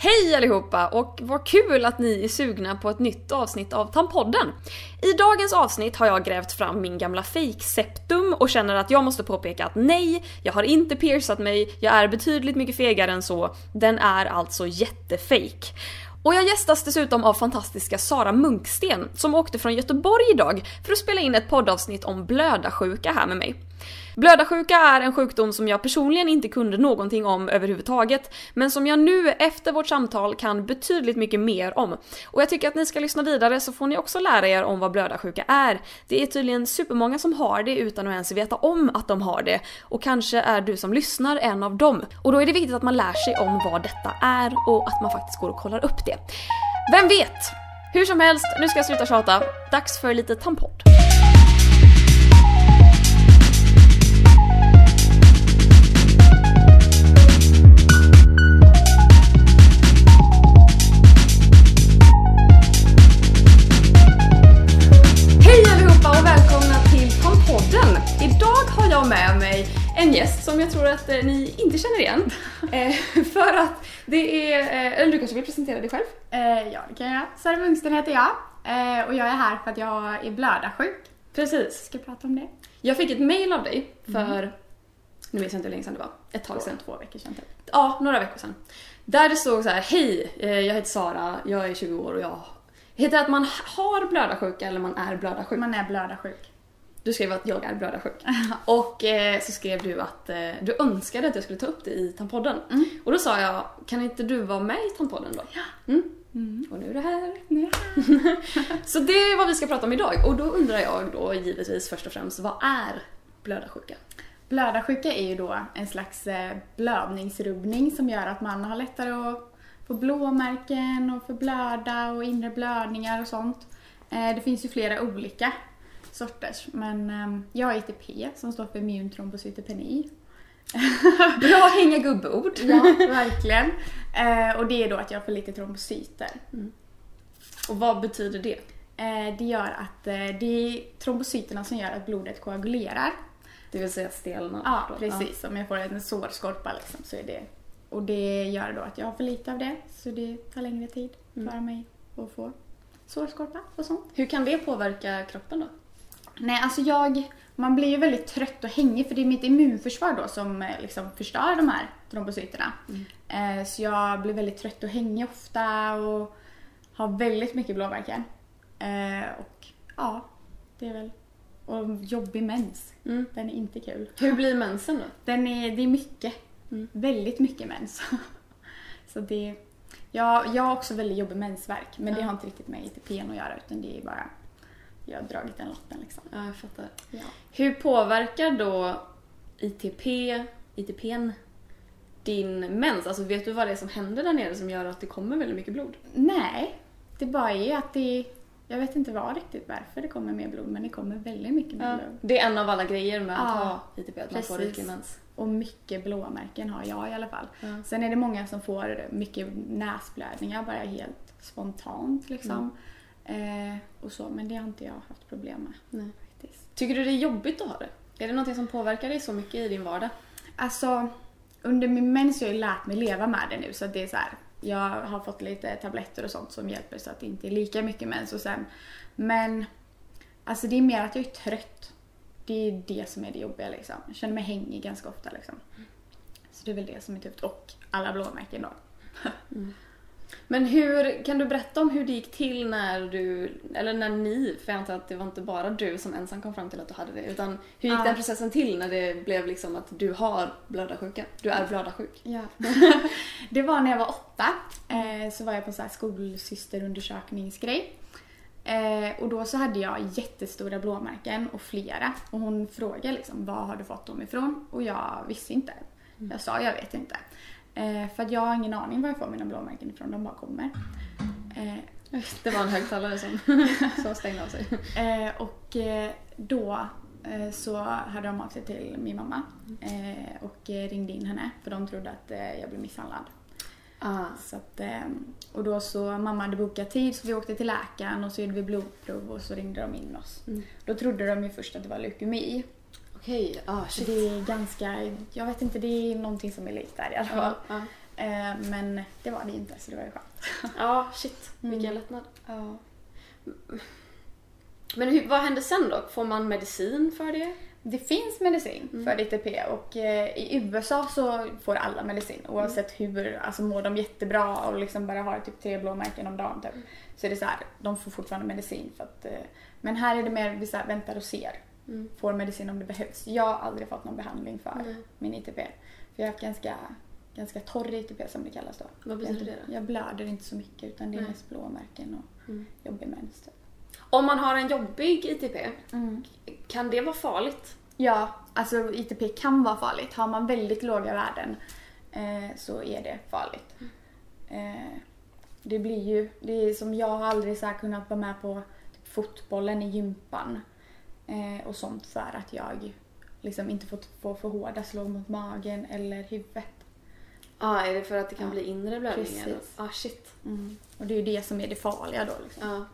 Hej allihopa och vad kul att ni är sugna på ett nytt avsnitt av Tampodden. I dagens avsnitt har jag grävt fram min gamla fake-septum och känner att jag måste påpeka att nej, jag har inte piercat mig, jag är betydligt mycket fegare än så. Den är alltså jättefake. Och jag gästas dessutom av fantastiska Sara Munksten som åkte från Göteborg idag för att spela in ett poddavsnitt om blödarsjuka här med mig. Blödarsjuka är en sjukdom som jag personligen inte kunde någonting om överhuvudtaget, men som jag nu efter vårt samtal kan betydligt mycket mer om. Och jag tycker att ni ska lyssna vidare så får ni också lära er om vad blödarsjuka är. Det är tydligen supermånga som har det utan att ens veta om att de har det. Och kanske är du som lyssnar en av dem. Och då är det viktigt att man lär sig om vad detta är och att man faktiskt går och kollar upp det. Vem vet? Hur som helst, nu ska jag sluta tjata. Dags för lite tampott. En gäst som jag tror att eh, ni inte känner igen. Eh, för att det är, eh, eller du kanske vill presentera dig själv? Eh, ja, det kan jag göra. Sara Mungsten heter jag eh, och jag är här för att jag är blödarsjuk. Precis. Ska jag prata om det? Jag fick ett mail av dig för, nu vet jag inte hur länge sedan det var, ett tag sedan. Två veckor sedan typ. Ja, några veckor sedan. Där det stod så här: hej, jag heter Sara, jag är 20 år och jag... Heter det att man har blödarsjuka eller man är blödarsjuk? Man är blödarsjuk. Du skrev att jag är blödarsjuk. Och eh, så skrev du att eh, du önskade att jag skulle ta upp det i Tampodden. Mm. Och då sa jag, kan inte du vara med i Tampodden då? Ja. Mm. Och nu är du här. Ja. Så det är vad vi ska prata om idag. Och då undrar jag då givetvis först och främst, vad är blödarsjuka? Blödarsjuka är ju då en slags eh, blödningsrubbning som gör att man har lättare att få blåmärken och förblöda och inre blödningar och sånt. Eh, det finns ju flera olika sorters men eh, jag har ITP som står för immun trombocytopeni. Bra hänga gubbeord. Ja, verkligen. Eh, och det är då att jag har för lite trombocyter. Och vad betyder det? Eh, det gör att eh, det är trombocyterna som gör att blodet koagulerar. Det vill säga stelna. Ja, då. precis. Om jag får en sårskorpa liksom, så är det... Och det gör då att jag har för lite av det, så det tar längre tid för mig att få sårskorpa och sånt. Hur kan det påverka kroppen då? Nej, alltså jag... Man blir ju väldigt trött och hängig för det är mitt immunförsvar då som eh, liksom förstör de här trombocyterna. Eh, så jag blir väldigt trött och hängig ofta och har väldigt mycket blåmärken. Eh, och ja, det är väl... Och jobbig mens. Mm. Den är inte kul. Hur blir mensen då? Den är, det är mycket. Mm. Väldigt mycket mens. så det... Ja, jag har också väldigt jobbig mensvärk men det har inte riktigt med ITPn att göra utan det är bara... Jag har dragit den lotten liksom. Ja, jag fattar. Ja. Hur påverkar då ITP, ITPn din mens? Alltså vet du vad det är som händer där nere som gör att det kommer väldigt mycket blod? Nej, det bara är att det... Jag vet inte vad riktigt varför det kommer mer blod men det kommer väldigt mycket mer blod. Det är en av alla grejer med att Ja, ha ITP, att man får precis. riklig mens. Och mycket blåmärken har jag i alla fall. Ja. Sen är det många som får mycket näsblödningar bara helt spontant liksom. Eh, och så, men det har inte jag haft problem med Nej. faktiskt. Tycker du det är jobbigt att ha det? Är det någonting som påverkar dig så mycket i din vardag? Alltså, under min mens har jag lärt mig leva med det nu så det är så här. Jag har fått lite tabletter och sånt som hjälper så att det inte är lika mycket mens och sen. Men alltså det är mer att jag är trött. Det är det som är det jobbiga liksom. Jag känner mig hängig ganska ofta liksom. Så det är väl det som är tufft. Och alla blåmärken då. Men hur, kan du berätta om hur det gick till när du, eller när ni, för jag antar att det var inte bara du som ensam kom fram till att du hade det, utan hur gick Ja. den processen till när det blev liksom att du har blödarsjuka? Du är blödarsjuk? Ja. det var när jag var åtta. Eh, så var jag på så här skolsysterundersökningsgrej. Eh, och då så hade jag jättestora blåmärken och flera. Och hon frågade liksom, var har du fått dem ifrån? Och jag visste inte. Jag sa, jag vet inte. Eh, för att jag har ingen aning var jag får mina blåmärken ifrån, de bara kommer. Eh, Det var en högtalare som, som stängde av sig. Eh, och eh, då eh, så hörde de av sig till min mamma eh, och ringde in henne för de trodde att jag blev misshandlad. Ah. Så att, och då så, mamma hade bokat tid så vi åkte till läkaren och så gjorde vi blodprov och så ringde de in oss. Mm. Då trodde de ju först att det var leukemi. Okej, ah Så shit. det är ganska, jag vet inte, det är någonting som är likt där i alla fall. Ja, ja. Eh, men det var det inte så det var ju skönt. Ja, shit. Mm. Vilken lättnad. Ja. Men hur, vad händer sen då? Får man medicin för det? Det finns medicin för ITP och eh, i USA så får alla medicin oavsett hur, alltså mår de jättebra och liksom bara har typ tre blåmärken om dagen typ. Så är det så här, de får fortfarande medicin för att, eh, men här är det mer vi så här, väntar och ser. Mm. Får medicin om det behövs. Jag har aldrig fått någon behandling för Nej. min ITP. För jag har haft ganska, ganska torr ITP som det kallas då. Vad betyder det då? Jag blöder inte så mycket utan det är mest blåmärken och Mm. jobbig mens typ. Om man har en jobbig ITP, kan det vara farligt? Ja, alltså ITP kan vara farligt. Har man väldigt låga värden eh, så är det farligt. Eh, det blir ju, det är som jag har aldrig så kunnat vara med på typ, fotbollen i gympan eh, och sånt för att jag liksom inte fått få för hårda slag mot magen eller huvudet. Ja, är det för att det kan Ja, bli inre blödningar? precis. Ja, shit. Och det är ju det som är det farliga då liksom. Ja.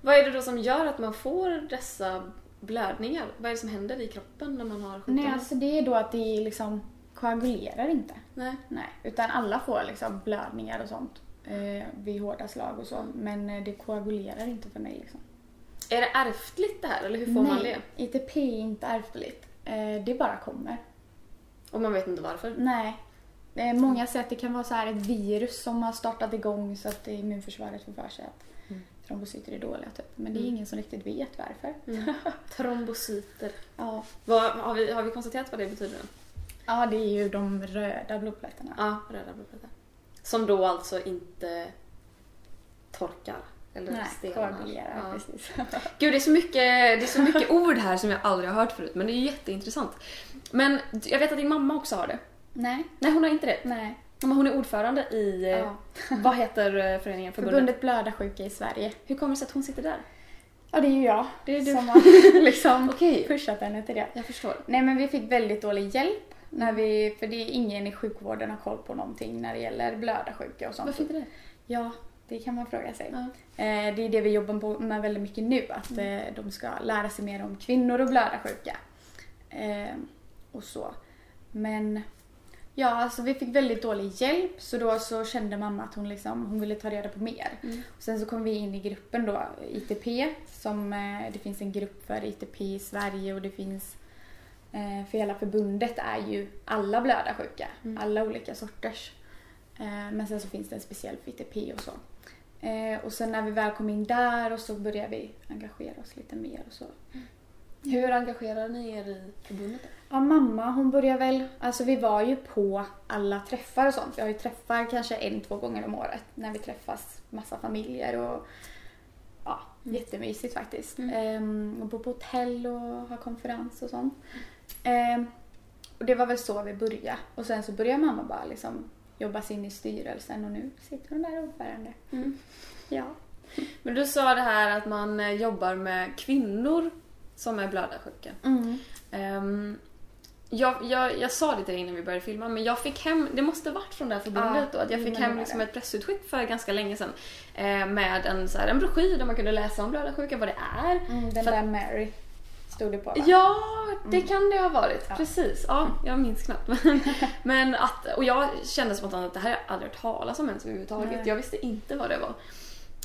Vad är det då som gör att man får dessa blödningar? Vad är det som händer i kroppen när man har sjukdomen? Nej, alltså det är då att det liksom koagulerar inte. Nej. Nej, utan alla får liksom blödningar och sånt eh, vid hårda slag och så. Men eh, det koagulerar inte för mig liksom. Är det ärftligt det här eller hur får man det? ITP är inte ärftligt. Eh, det bara kommer. Och man vet inte varför? Nej. Eh, många säger att det kan vara så här ett virus som har startat igång så att immunförsvaret får för sig att Mm. trombocyter är dåliga typ. Men det är Mm. ingen som riktigt vet varför. Trombocyter. Ja. Vad, har, vi, har vi konstaterat vad det betyder? ja, det är ju de röda blodplättarna. Ja, röda blodplättar. Som då alltså inte torkar eller Nej, koagulerar Ja. precis. Gud, det är, så mycket, det är så mycket ord här som jag aldrig har hört förut, men det är jätteintressant. Men jag vet att din mamma också har det. Nej, Nej, hon har inte det. nej. Men hon är ordförande i, eh, Ja. vad heter eh, föreningen? Förbundet? Förbundet blödarsjuka i Sverige. Hur kommer det sig att hon sitter där? Ja, det är ju jag. Det är du. Som har liksom Okej. pushat henne till det. Jag förstår. Nej men vi fick väldigt dålig hjälp. När vi, för det är ingen i sjukvården har koll på någonting när det gäller blödarsjuka och sånt. Varför inte det? Ja, det kan man fråga sig. Ja. Eh, det är det vi jobbar med väldigt mycket nu. Att Mm. eh, de ska lära sig mer om kvinnor och blödarsjuka. Eh, och så. Men ja, alltså vi fick väldigt dålig hjälp så då så kände mamma att hon, liksom, hon ville ta reda på mer. Mm. Och sen så kom vi in i gruppen då, ITP, som eh, det finns en grupp för ITP i Sverige och det finns eh, för hela förbundet är ju alla blödarsjuka, Mm. alla olika sorters. Eh, men sen så finns det en speciell för ITP och så. Eh, och sen när vi väl kom in där och så började vi engagera oss lite mer och så. Hur engagerar ni er i förbundet? Ja, mamma hon börjar väl, alltså vi var ju på alla träffar och sånt. Vi har ju träffar kanske en, två gånger om året när vi träffas massa familjer och ja, jättemysigt faktiskt. Mm. Ehm, och bo på hotell och ha konferens och sånt. Ehm, och det var väl så vi började. Och sen så började mamma bara liksom jobba sig in i styrelsen och nu sitter hon där ordförande. Ja. Men du sa det här att man eh, jobbar med kvinnor som är blödarsjuka. Mm. Ehm, jag, jag, jag sa det till innan vi började filma, men jag fick hem, det måste varit från det här förbundet Ja, då, att jag fick hem liksom ett pressutskick för ganska länge sedan eh, med en, så här, en broschyr där man kunde läsa om blödarsjuka, vad det är. Mm, den För- där Mary stod det på va? Ja, det kan det ha varit. Ja. Precis. Ja, jag minns knappt. Men, men att, och jag kände spontant att det här har jag aldrig hört talas om ens överhuvudtaget. Nej. Jag visste inte vad det var.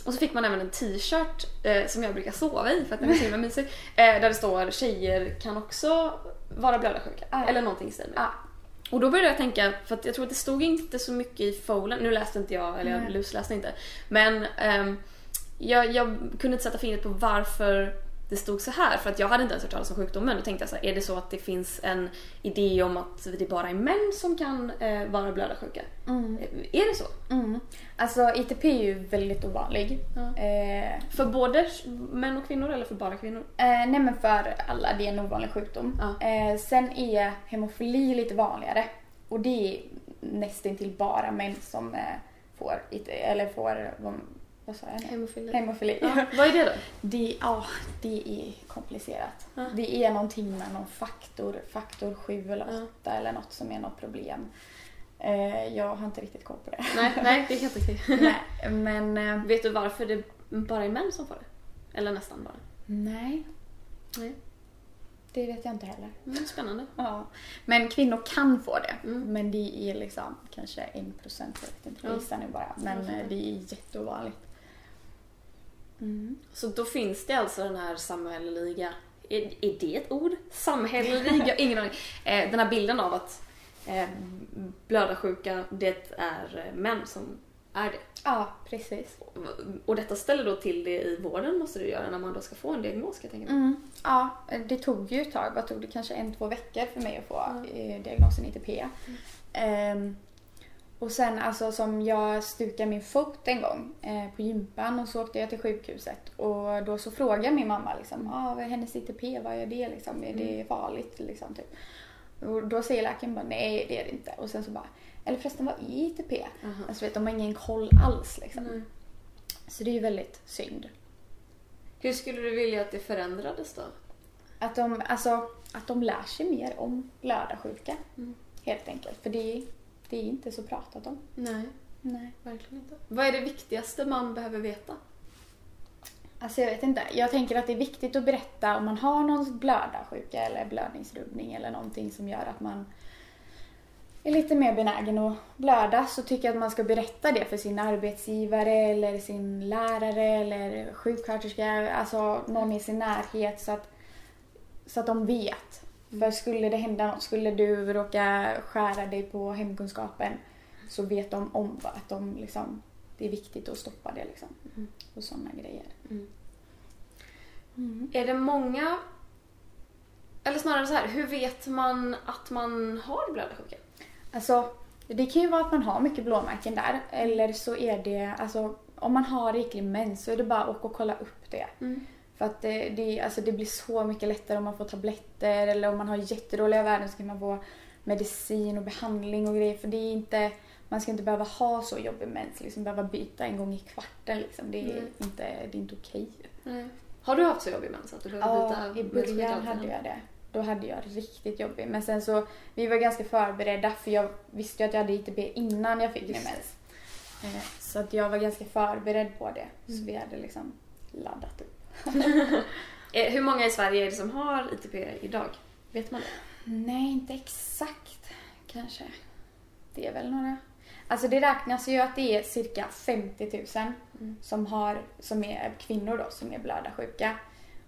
Och så fick man även en t-shirt eh, som jag brukar sova i för att den är så himla mysig. Eh, där det står tjejer kan också vara blödarsjuka. Ja. Eller någonting i stil med. Ja. Och då började jag tänka, för att jag tror att det stod inte så mycket i folen, nu läste inte jag, eller jag lusläste inte. Men ehm, jag, jag kunde inte sätta fingret på varför det stod så här för att jag hade inte ens hört talas om sjukdomen. Då tänkte jag så här, är det så att det finns en idé om att det bara är män som kan eh, vara blödarsjuka? Mm. Eh, Är det så? Mm. Alltså ITP är ju väldigt ovanlig. Ja. Eh, För både män och kvinnor eller för bara kvinnor? Eh, nej men för alla, det är en ovanlig sjukdom. Ja. Eh, sen är hemofili lite vanligare. Och det är nästintill bara män som eh, får, eller får, vad, sa jag nu? Hemofili. Hemofili. Ja, vad är det då? Det, ja, det är komplicerat. Ja. Det är någonting med någon faktor, faktor 7 eller 8 Ja. eller något som är något problem. Eh, jag har inte riktigt koll på det. Nej, nej, det är helt okej. nej, men eh, Vet du varför det bara är män som får det? Eller nästan bara? nej. Nej. Det vet jag inte heller. Mm, spännande. Ja. Men kvinnor kan få det. Mm. Men det är liksom kanske en procent, jag vet inte, Ja. jag nu bara. Men eh, det är jätteovanligt. Mm. Så då finns det alltså den här samhälleliga, är, är det ett ord? Samhälleliga? Ingen aning. Eh, den här bilden av att eh, blödarsjuka, det är eh, män som är det. Ja, precis. Och detta ställer då till det i vården måste du göra när man då ska få en diagnos kan jag tänka mig. Mm. Ja, det tog ju ett tag. Vad tog det? Kanske en, två veckor för mig att få eh, diagnosen ITP. Ehm, och sen alltså som jag stukade min fot en gång eh, på gympan och så åkte jag till sjukhuset och då så frågade min mamma liksom, ah, vad är hennes ITP, vad är det liksom, är det farligt liksom typ. Och då säger läkaren bara, nej det är det inte. Och sen så bara, eller förresten vad är ITP? Aha. Alltså vet, de har ingen koll alls liksom. Mm. Så det är ju väldigt synd. Hur skulle du vilja att det förändrades då? Att de, alltså, att de lär sig mer om blödarsjuka. Mm. Helt enkelt. För det, det är inte så pratat om. Nej, Nej. verkligen inte. Vad är det viktigaste man behöver veta? Alltså jag vet inte. Jag tänker att det är viktigt att berätta om man har någon blödarsjuka eller blödningsrubbning eller någonting som gör att man är lite mer benägen att blöda så tycker jag att man ska berätta det för sin arbetsgivare eller sin lärare eller sjuksköterska, alltså någon i sin närhet så att, så att de vet. För skulle det hända något, skulle du råka skära dig på hemkunskapen så vet de om att de liksom, det är viktigt att stoppa det liksom. Mm. Och sådana grejer. Mm. Mm. Är det många... Eller snarare så här, hur vet man att man har blödarsjuka? Alltså, det kan ju vara att man har mycket blåmärken där. Eller så är det, alltså om man har riklig mens så är det bara att åka och kolla upp det. För att det, det, alltså det blir så mycket lättare om man får tabletter eller om man har jättedåliga värden så kan man få medicin och behandling och grejer. För det är inte, man ska inte behöva ha så jobbig mens, liksom behöva byta en gång i kvarten liksom. Det är Nej. inte, det är inte okej. Nej. Har du haft så jobbig mens att du Ja, byta i början hade jag det. Då hade jag riktigt jobbigt. Men sen så, vi var ganska förberedda för jag visste ju att jag hade ITP innan jag fick min Just mens. Eh, Så att jag var ganska förberedd på det. Mm. Så vi hade liksom laddat upp. Eh, Hur många i Sverige är det som har ITP idag? Vet man det? Nej, inte exakt kanske. Det är väl några. Alltså det räknas ju att det är cirka 50 000 Mm. som, har, som är kvinnor då som är blödarsjuka.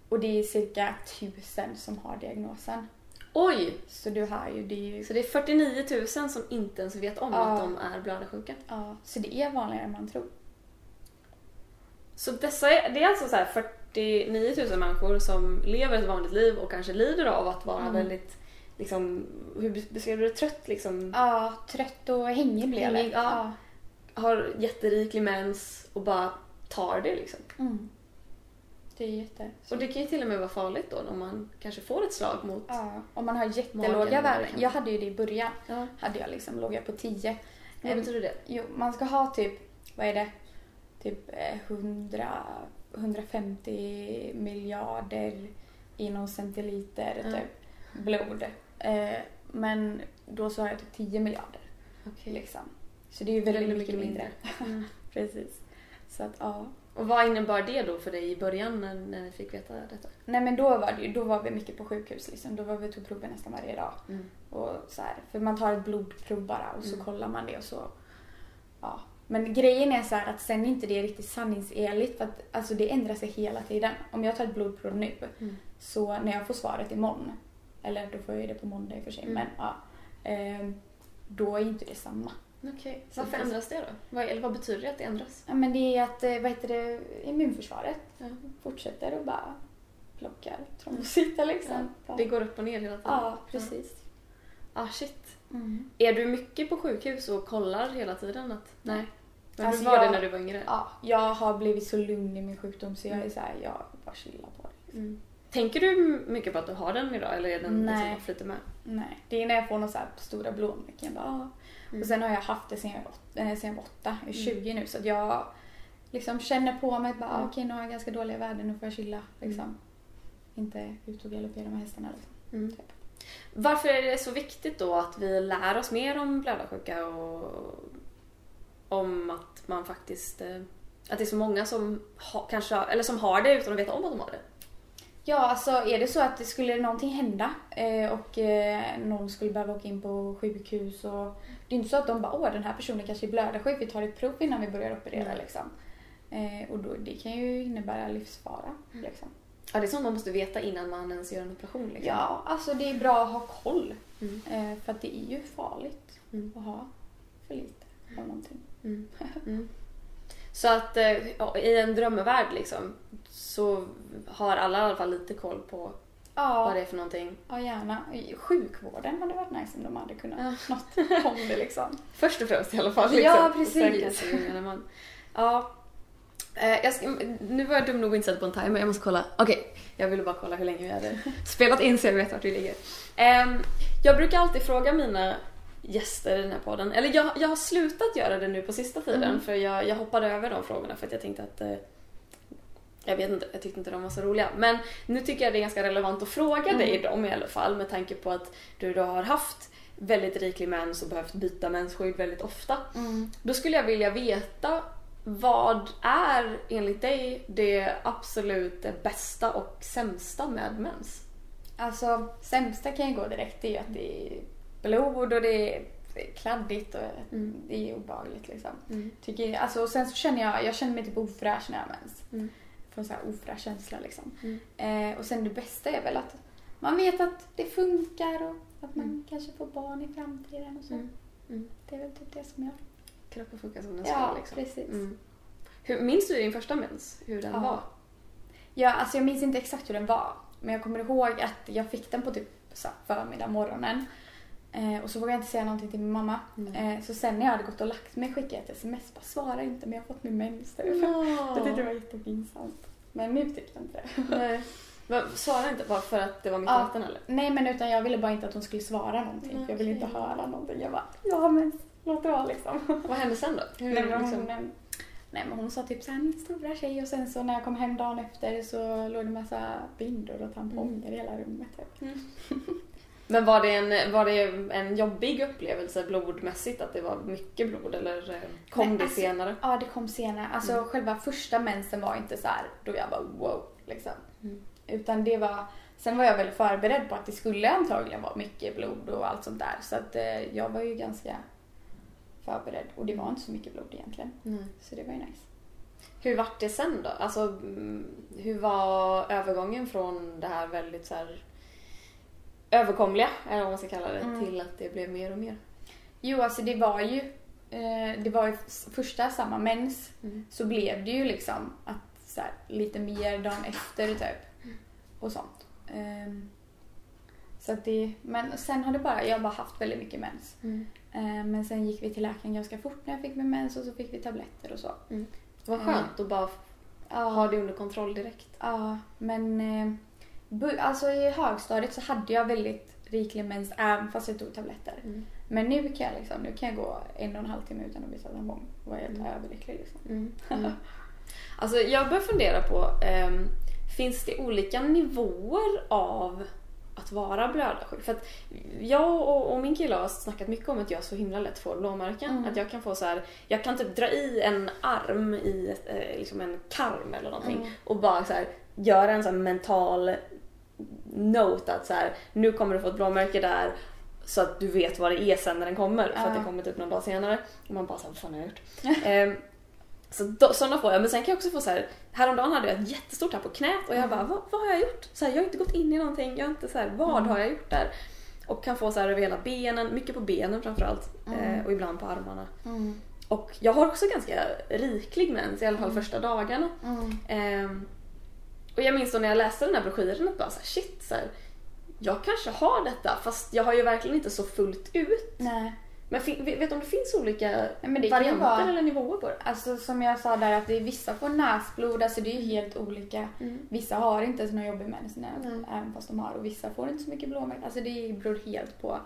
Och det är cirka 1000 som har diagnosen. Oj! Så du har ju, det är ju Så det är 49 000 som inte ens vet om Ja. att de är blödarsjuka. Ja, så det är vanligare än man tror. Så dessa är, det är alltså så här 49 000 människor som lever ett vanligt liv och kanske lider av att vara Mm. väldigt, liksom, hur beskrev du det? Trött liksom? Ja, trött och hängig blev det. Ja. Har jätteriklig mens och bara tar det liksom. Mm. Det är jätte... Och det kan ju till och med vara farligt då om man kanske får ett slag mot... Ja, om man har jättelåga värden. liksom. Jag hade ju det i början. Ja. Hade jag liksom, låg jag på 10. Vad betyder det? Jo, man ska ha typ, vad är det? Typ eh, 100, 150 miljarder i någon centiliter Ja. typ blod. Eh, men då så har jag typ 10 miljarder Okej. liksom. Så det är ju väldigt, Väldigt mycket, mycket mindre. Mm. Precis. Så att ja. Och vad innebar det då för dig i början när, när ni fick veta detta? Nej men då var det då var vi mycket på sjukhus liksom. Då var vi tog prover nästan varje dag. Mm. Och så här, för man tar ett blodprov bara och så Mm. kollar man det och så. Ja. Men grejen är så att sen är inte det riktigt sanningsenligt för att alltså det ändrar sig hela tiden. Om jag tar ett blodprov nu Mm. så när jag får svaret imorgon, eller då får jag ju det på måndag i och för sig, Mm. men ja. ehm, då är inte det samma. Okej. Så Varför ändras det då? Vad, eller vad betyder det att det ändras? Ja men det är att, eh, vad heter det, immunförsvaret Ja. fortsätter och bara plockar trombocyter liksom. Ja, Det går upp och ner hela tiden? ja precis. Ah shit. Mm. Är du mycket på sjukhus och kollar hela tiden att... Nej. Men Alltså, du var det jag- när du var yngre? Ja, jag har blivit så lugn i min sjukdom så jag är Mm. så här, jag bara chillar på det. Mm. Tänker du mycket på att du har den idag eller är den Nej. liksom bara flyter med? Nej, det är när jag får några så stora blåmärken. Bara, ah. Mm. Och sen har jag haft det sen jag var, eh, sen jag var åtta, jag är Mm. 20 nu så att jag liksom känner på mig bara, Mm. okej nu har jag ganska dåliga värden, nu får jag chilla. Liksom. Inte ut och galoppera med hästarna liksom. Mm. Typ. Varför är det så viktigt då att vi lär oss mer om blödarsjuka och om att man faktiskt... eh, Att det är så många som, ha, kanske, eller som har det utan att veta om att de har det? Ja, alltså är det så att det skulle någonting hända eh, och eh, någon skulle behöva åka in på sjukhus och det är inte så att de bara åh den här personen kanske är blödarsjuk, vi tar ett prov innan vi börjar operera Nej. liksom. Eh, och då, det kan ju innebära livsfara liksom. Ja, det är sånt man måste veta innan man ens gör en operation. Liksom. Ja, alltså det är bra att ha koll. Mm. För att det är ju farligt Mm. att ha för lite av någonting. Mm. Mm. Så att eh, i en drömvärld liksom så har alla i alla fall lite koll på vad Ja, det är för någonting. ja, gärna. I Sjukvården hade varit nice om de hade kunnat Ja. något om det liksom. Först och främst i alla fall. Liksom. Ja, precis. man. Ja. Eh, jag ska, nu var jag dum nog inte sätta på en timer, jag måste kolla. Okej, jag ville bara kolla hur länge vi hade spelat in så jag vet vart vi ligger. Ehm, jag brukar alltid fråga mina gäster i den här podden, eller jag, jag har slutat göra det nu på sista tiden Mm. för jag, jag hoppade över de frågorna för att jag tänkte att eh, jag vet inte, jag tyckte inte de var så roliga. Men nu tycker jag det är ganska relevant att fråga Mm. dig dem i alla fall med tanke på att du då har haft väldigt riklig mens och behövt byta mensskydd väldigt ofta. Mm. Då skulle jag vilja veta vad är enligt dig det absolut bästa och sämsta med mens? Alltså sämsta kan jag gå direkt det är ju att det är blod och det är kladdigt och Mm. det är obehagligt liksom. Mm. Tycker, alltså, och sen så känner jag, jag känner mig typ ofräsch när jag har mens. Mm. Får en sån här ofräsch känsla liksom. Mm. Eh, och sen det bästa är väl att man vet att det funkar och att man Mm. kanske får barn i framtiden och så. Mm. Det är väl typ det som jag... Kroppen funkar som den Ja, ska liksom. precis. Hur, minns du din första mens? Hur den Ja. var? Ja, alltså jag minns inte exakt hur den var. Men jag kommer ihåg att jag fick den på typ så förmiddag, morgonen. Eh, och så vågade jag inte säga någonting till min mamma. Mm. Eh, så sen när jag hade gått och lagt mig skickade jag ett sms. Bara svara inte men jag har fått min mens. Jag tyckte det var jättepinsamt. Men nu tyckte jag inte det. Men Svara inte bara för att det var mitt Ja. natten eller? Nej men utan jag ville bara inte att hon skulle svara någonting. För jag ville inte höra någonting. Jag bara, jag har mens. Låt det vara liksom. Vad hände sen då? Hur, Nej, men liksom? hon, eh, nej men hon sa typ såhär, min stora tjej och sen så när jag kom hem dagen efter så låg det massa bindor och tamponger i hela rummet. Typ. Men var det, en, var det en jobbig upplevelse blodmässigt? Att det var mycket blod eller eh, kom Nej, det alltså- senare? Ja, det kom senare. Alltså Mm. själva första mensen var inte så här då jag bara wow, liksom. Mm. Utan det var, sen var jag väl förberedd på att det skulle antagligen vara mycket blod och allt sånt där. Så att eh, jag var ju ganska förberedd och det var inte så mycket blod egentligen. Nej. Så det var ju nice. Hur vart det sen då? Alltså, mm, hur var övergången från det här väldigt så här överkomliga, eller vad man ska kalla det, Mm. till att det blev mer och mer? Jo, alltså det var ju, eh, det var ju första samma mens Mm. så blev det ju liksom att så här, lite mer dagen efter typ. Och sånt. Ehm, så att det, men sen har det bara, jag har bara haft väldigt mycket mens. Mm. Eh, Men sen gick vi till läkaren ganska fort när jag fick min mens och så fick vi tabletter och så. Vad skönt att bara ha det under kontroll direkt. Ja, men eh, alltså i högstadiet så hade jag väldigt riklig mens även fast jag tog tabletter. Mm. Men nu kan jag liksom, nu kan jag gå en och en halv timme utan att byta tampong och vara helt Mm. överlycklig liksom. Mm. Mm. Alltså jag börjar fundera på, ehm, finns det olika nivåer av att vara blödarsjuk? För att jag och, och min kille har snackat mycket om att jag så himla lätt får blåmärken. Mm. Att jag kan få så här, jag kan typ dra i en arm i ett, eh, liksom en karm eller någonting Mm. och bara så här, göra en sån mental note att så här, nu kommer du få ett blåmärke där så att du vet vad det är sen när den kommer. För att det kommer typ någon dag senare. Och man bara såhär, vad fan har jag gjort? Ehm, så då, sådana får jag. Men sen kan jag också få så här. häromdagen hade jag ett jättestort här på knät och jag Mm. bara, vad, vad har jag gjort? Så här, jag har inte gått in i någonting, jag har inte så här, vad Mm. har jag gjort där? Och kan få så här över hela benen, mycket på benen framförallt. Mm. Eh, och ibland på armarna. Mm. Och jag har också ganska riklig mens, i alla fall Mm. första dagarna. Mm. Och jag minns då när jag läste den här broschyren att bara så här, shit, så här, jag kanske har detta fast jag har ju verkligen inte så fullt ut. Nej. Men vet du om det finns olika ju varianter vara- eller nivåer på det? Alltså som jag sa där att det är vissa får näsblod, alltså det är ju helt olika. Mm. Vissa har inte ens någon jobbig mens när- Nej. även fast de har och vissa får inte så mycket blåmärken. Alltså det beror helt på.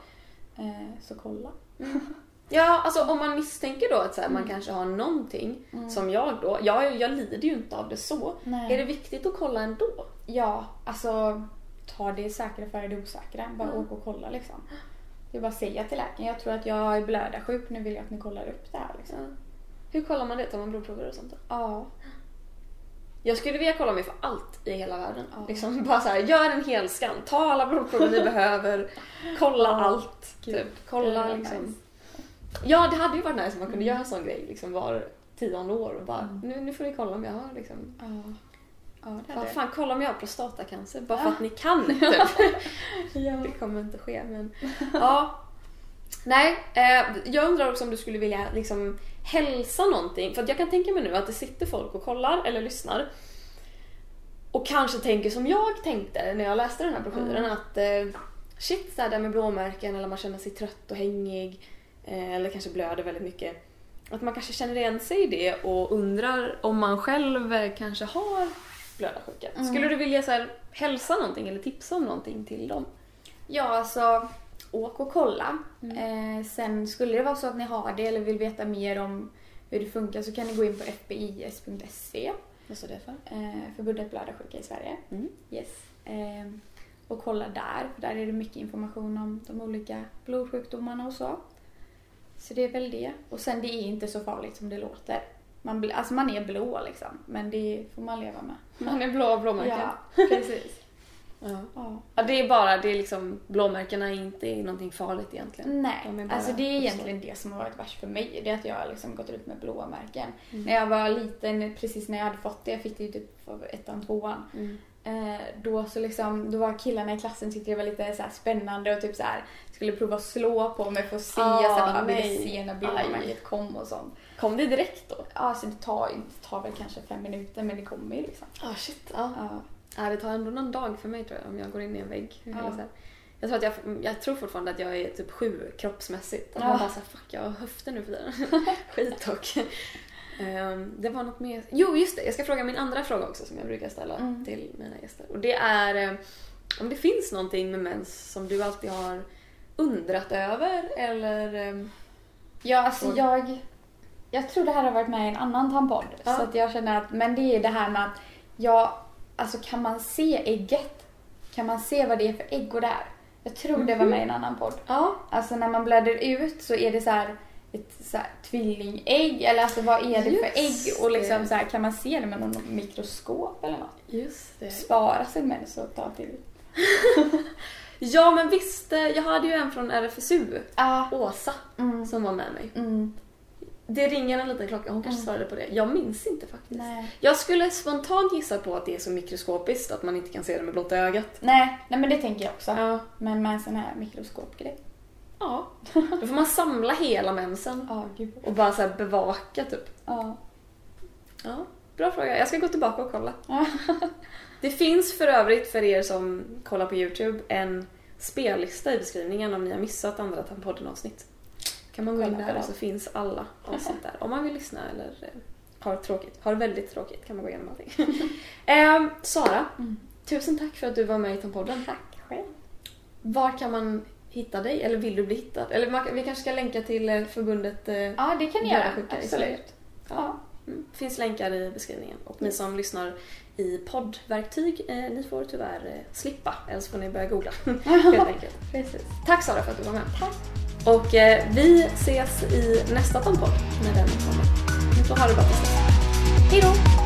Eh, så kolla. Ja, alltså om man misstänker då att så här, man Mm. kanske har någonting Mm. som jag då, jag, jag lider ju inte av det så. Nej. Är det viktigt att kolla ändå? Ja, alltså ta det säkra före det osäkra. Bara Mm. åk och kolla liksom. Det är bara att säga till läkaren, jag tror att jag är blödarsjuk, nu vill jag att ni kollar upp det här liksom. Ja. Hur kollar man det? Tar man blodprover och sånt då? Ja. Jag skulle vilja kolla mig för allt i hela världen. Ja. Liksom bara så här, gör en hel scan, ta alla blodprover ni behöver, kolla allt. gud. Typ. Kolla liksom. nice. Ja, det hade ju varit nice om man kunde göra en sån grej liksom var tionde år och bara Mm. nu, nu får ni kolla om jag har liksom Ja. Ja, det Fan, hade fan kolla om jag har prostatacancer bara för Ja. att ni kan typ. Ja. Det kommer inte ske men ja. Nej, eh, jag undrar också om du skulle vilja liksom hälsa någonting. För att jag kan tänka mig nu att det sitter folk och kollar eller lyssnar. Och kanske tänker som jag tänkte när jag läste den här broschyren Mm. att eh, shit, det här med blåmärken eller man känner sig trött och hängig eller kanske blöder väldigt mycket. Att man kanske känner igen sig i det och undrar om man själv eh, kanske har blödarsjuka. Mm. Skulle du vilja så här, hälsa någonting eller tipsa om någonting till dem? Ja, alltså åk och kolla. Mm. Eh, sen skulle det vara så att ni har det eller vill veta mer om hur det funkar så kan ni gå in på fbis.se, Vad står det för? eh, Förbundet blödarsjuka i Sverige. Mm. Yes. Eh, och kolla där, för där är det mycket information om de olika blodsjukdomarna och så. Så det är väl det. Och sen det är inte så farligt som det låter. Man, alltså man är blå liksom, men det får man leva med. Man är blå blåmärken. Ja, precis. Ja. Ja. ja, det är bara, det är liksom, blåmärkena är inte någonting farligt egentligen. Nej, De alltså det är egentligen det som har varit värst för mig. Det är att jag har liksom gått ut med blåmärken. Mm. När jag var liten, precis när jag hade fått det, jag fick det ju typ ettan, tvåan. Mm. Eh, då så liksom, då var killarna i klassen tyckte det var lite så spännande och typ så här skulle prova slå på mig för att se, Ah, så här, ville nej. se när Aj. blåmärket kom och sånt. Kom det direkt då? Ja, så det tar, det tar väl kanske fem minuter men det kommer ju liksom. Ah shit. Ja. Ja. ja, det tar ändå någon dag för mig tror jag om jag går in i en vägg. Ja. Här. Jag tror, att jag, jag tror fortfarande att jag är typ sju kroppsmässigt. Att Ja. man bara såhär, fuck jag har höfter nu för tiden. Skit och. Ehm, det var något mer. Jo just det, jag ska fråga min andra fråga också som jag brukar ställa Mm. till mina gäster. Och det är eh, om det finns någonting med mens som du alltid har undrat över eller... ehm, Ja, alltså Och- jag... Jag tror det här har varit med i en annan tampodd. Ja. Så att jag känner att, men det är det här med att, ja, alltså kan man se ägget? Kan man se vad det är för ägg och det är? Jag tror det var med i en annan podd. Ja, Alltså när man blöder ut så är det så här ett så här tvillingägg eller alltså vad är det för Just ägg? Och liksom så här, kan man se det med någon mikroskop eller något? just det. Spara sin mens och ta till. Ja men visst, eh, jag hade ju en från RFSU, Ah. Åsa, Mm. som var med mig. Mm. Det ringer en liten klocka, hon kanske Mm. svarade på det. Jag minns inte faktiskt. Nej. Jag skulle spontant gissa på att det är så mikroskopiskt att man inte kan se det med blotta ögat. Nej, nej men det tänker jag också. Ja. Men med en sån här mikroskopgrej. Ja. Då får man samla hela mensen Ja, gud. och bara så bevaka typ. Ja. Ja, bra fråga. Jag ska gå tillbaka och kolla. Ja. Det finns för övrigt för er som kollar på Youtube en spellista i beskrivningen om ni har missat andra Tampodden avsnitt. Kan man gå in där och så finns alla avsnitt där. Om man vill lyssna eller eh, har tråkigt. Har väldigt tråkigt kan man gå igenom allting. Ehm, Sara, Mm. tusen tack för att du var med i Tampodden. Tack själv. Var kan man hitta dig? Eller vill du bli hittad? Eller man, vi kanske ska länka till eh, förbundet eh, Ja, det kan ni göra. Absolut. Ja. Mm. finns länkar i beskrivningen. Och ni som lyssnar i poddverktyg, eh, ni får tyvärr eh, slippa. Eller så får ni börja googla. Helt enkelt. Precis. Tack Sara för att du var med. Tack. Och eh, vi ses i nästa Tampodd när den kommer. Ni får ha det bra tills dess. Hejdå!